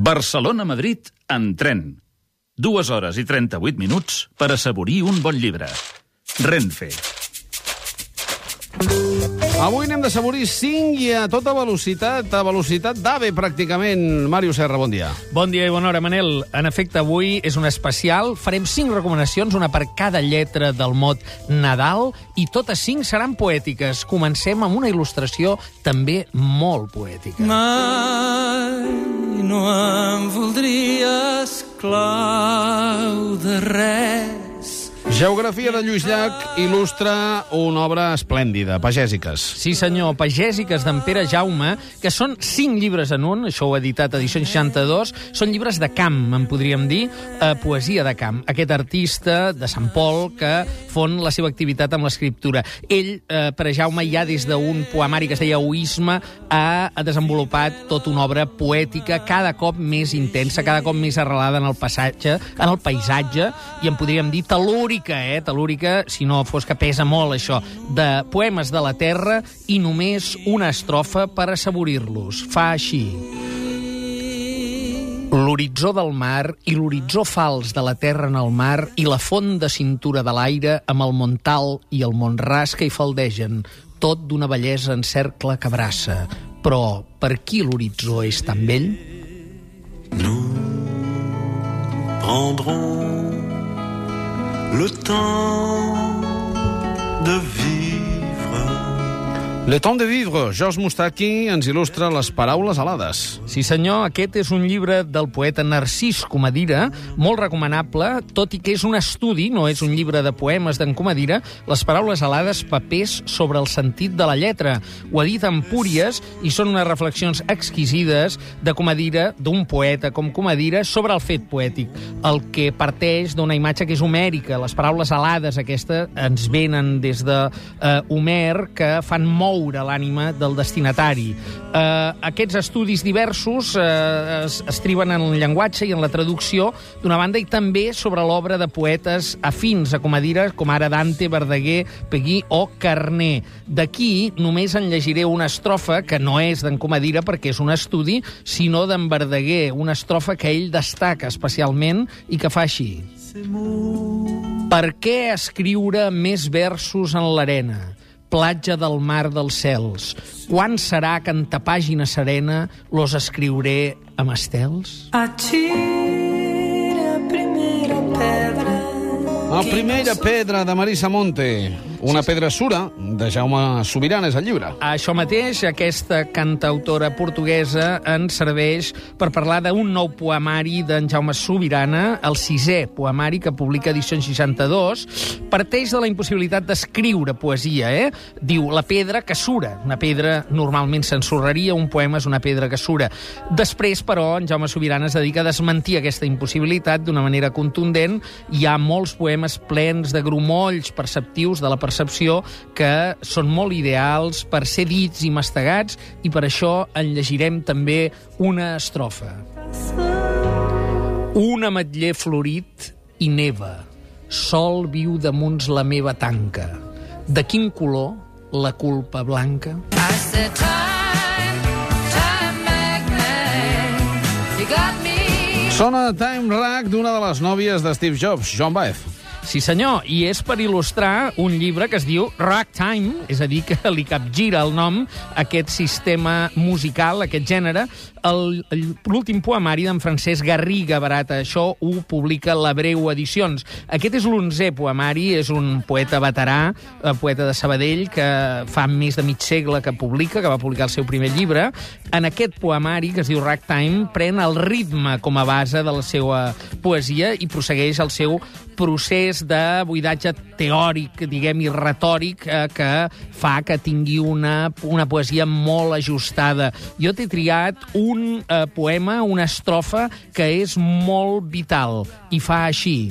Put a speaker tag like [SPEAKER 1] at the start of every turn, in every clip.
[SPEAKER 1] Barcelona-Madrid en tren. Dues hores i 38 minuts per assaborir un bon llibre. Renfe.
[SPEAKER 2] Avui anem de saborir 5 i a tota velocitat, a velocitat d'AVE, pràcticament. Màrius Serra, bon dia.
[SPEAKER 3] Bon dia i bona hora, Manel. En efecte, avui és un especial. Farem cinc recomanacions, una per cada lletra del mot Nadal, i totes cinc seran poètiques. Comencem amb una il·lustració també molt poètica.
[SPEAKER 4] Mai no em voldries clau de res.
[SPEAKER 2] Geografia de Lluís Llach il·lustra una obra esplèndida, Pagèsiques.
[SPEAKER 3] Sí, senyor, Pagèsiques d'en Pere Jaume, que són cinc llibres en un, això ho ha editat edició 62, són llibres de camp, en podríem dir, eh, poesia de camp. Aquest artista de Sant Pol que fon la seva activitat amb l'escriptura. Ell, eh, Pere Jaume, ja des d'un poemari que es deia Oisme, ha, ha desenvolupat tota una obra poètica cada cop més intensa, cada cop més arrelada en el passatge, en el paisatge, i en podríem dir telúrica, eh? Telúrica, si no fos que pesa molt això, de poemes de la terra i només una estrofa per assaborir-los. Fa així. L'horitzó del mar i l'horitzó fals de la terra en el mar i la font de cintura de l'aire amb el Montal i el Montras que hi faldegen, tot d'una bellesa en cercle que abraça. Però per qui l'horitzó és tan vell?
[SPEAKER 4] Prendrons le temps de vivre.
[SPEAKER 2] Le temps de vivre, Georges Moustaki ens il·lustra les paraules alades.
[SPEAKER 3] Sí, senyor, aquest és un llibre del poeta Narcís Comadira, molt recomanable, tot i que és un estudi, no és un llibre de poemes d'en Comadira, les paraules alades, papers sobre el sentit de la lletra. Ho ha dit Empúries i són unes reflexions exquisides de Comadira, d'un poeta com Comadira, sobre el fet poètic, el que parteix d'una imatge que és homèrica. Les paraules alades, aquesta, ens venen des de eh, Homer, que fan moure l'ànima del destinatari. Eh, aquests estudis diversos eh, es, es triben en el llenguatge i en la traducció, d'una banda, i també sobre l'obra de poetes afins a Comadira, com ara Dante, Verdaguer, Peguí o Carné. D'aquí només en llegiré una estrofa, que no és d'en Comadira perquè és un estudi, sinó d'en Verdaguer, una estrofa que ell destaca especialment i que fa així. Per què escriure més versos en l'arena? Platja del mar dels cels. Quan serà que en ta pàgina serena los escriuré amb estels?
[SPEAKER 4] Atira a primera pedra.
[SPEAKER 2] La primera pedra de Marisa Monte, una pedra sura de Jaume Sobirana, és el llibre.
[SPEAKER 3] Això mateix, aquesta cantautora portuguesa ens serveix per parlar d'un nou poemari d'en Jaume Sobirana, el sisè poemari que publica edició 62. Parteix de la impossibilitat d'escriure poesia, eh? Diu, la pedra que sura. Una pedra normalment s'ensorraria, un poema és una pedra que sura. Després, però, en Jaume Sobirana es dedica a desmentir aquesta impossibilitat d'una manera contundent. Hi ha molts poemes plens de grumolls perceptius de la percepció que són molt ideals per ser dits i mastegats i per això en llegirem també una estrofa. Un ametller florit i neva. Sol viu damunt la meva tanca. De quin color la culpa blanca?
[SPEAKER 5] I said, time, time magnet, you got me.
[SPEAKER 2] Sona Time Rack d'una de les nòvies de Steve Jobs, Joan Baez.
[SPEAKER 3] Sí, senyor, i és per il·lustrar un llibre que es diu Ragtime, és a dir, que li capgira el nom a aquest sistema musical, aquest gènere. L'últim poemari d'en Francesc Garriga Barata, això ho publica la Breu Edicions. Aquest és l'onzè poemari, és un poeta veterà, eh, poeta de Sabadell, que fa més de mig segle que publica, que va publicar el seu primer llibre. En aquest poemari, que es diu Ragtime, pren el ritme com a base de la seva poesia i prossegueix el seu procés de buidatge teòric, diguem, i retòric, eh, que fa que tingui una, una poesia molt ajustada. Jo t'he triat un eh, poema, una estrofa, que és molt vital, i fa així.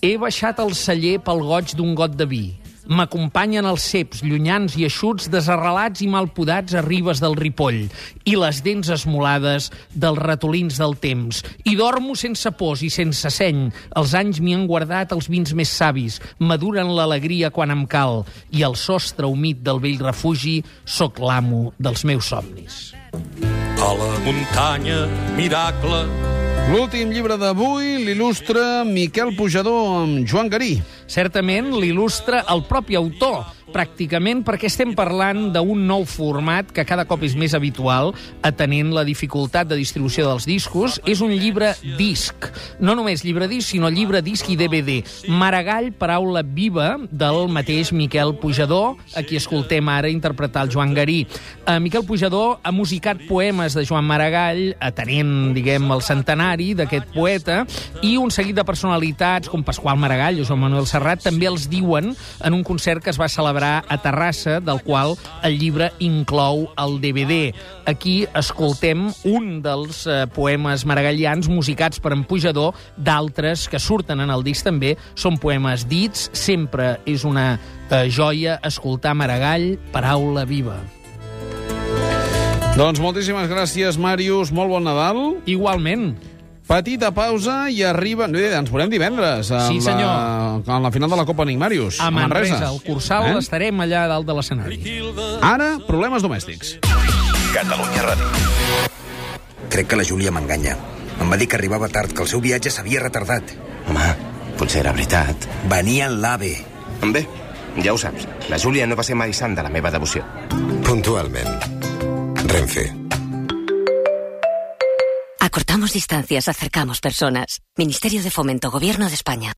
[SPEAKER 3] He baixat el celler pel goig d'un got de vi. M'acompanyen els ceps, llunyans i eixuts, desarrelats i malpodats a ribes del Ripoll, i les dents esmolades dels ratolins del temps. I dormo sense pors i sense seny. Els anys m'hi han guardat els vins més savis, maduren l'alegria quan em cal, i al sostre humit del vell refugi sóc l'amo dels meus somnis.
[SPEAKER 6] A la muntanya, miracle,
[SPEAKER 2] L'últim llibre d'avui l'il·lustra Miquel Pujador amb Joan Garí.
[SPEAKER 3] Certament l'il·lustra el propi autor, pràcticament perquè estem parlant d'un nou format que cada cop és més habitual, atenent la dificultat de distribució dels discos. És un llibre disc. No només llibre disc, sinó llibre disc i DVD. Maragall, paraula viva del mateix Miquel Pujador, a qui escoltem ara interpretar el Joan Garí. Uh, Miquel Pujador ha musicat poemes de Joan Maragall, atenent, diguem, el centenari d'aquest poeta, i un seguit de personalitats com Pasqual Maragall o Joan Manuel Serrat també els diuen en un concert que es va celebrar a Terrassa, del qual el llibre inclou el DVD. Aquí escoltem un dels eh, poemes maragallians musicats per en Pujador, d'altres que surten en el disc també, són poemes dits, sempre és una eh, joia escoltar Maragall, paraula viva.
[SPEAKER 2] Doncs moltíssimes gràcies, Màrius. Molt bon Nadal.
[SPEAKER 3] Igualment.
[SPEAKER 2] Petita pausa i arriba... No, ens veurem divendres. amb
[SPEAKER 3] Sí, senyor.
[SPEAKER 2] La, en la final de la Copa Nick Màrius.
[SPEAKER 3] A Manresa, al Cursal, eh? estarem allà dalt de l'escenari.
[SPEAKER 2] Ara, problemes domèstics.
[SPEAKER 7] Catalunya Ràdio.
[SPEAKER 8] Crec que la Júlia m'enganya. Em va dir que arribava tard, que el seu viatge s'havia retardat.
[SPEAKER 7] Home, potser era veritat.
[SPEAKER 8] Venia en l'AVE.
[SPEAKER 7] Bé, ja ho saps. La Júlia no va ser mai sant de la meva devoció.
[SPEAKER 9] Puntualment. Renfe.
[SPEAKER 10] Acortamos distancias, acercamos personas. Ministerio de Fomento, Gobierno de España.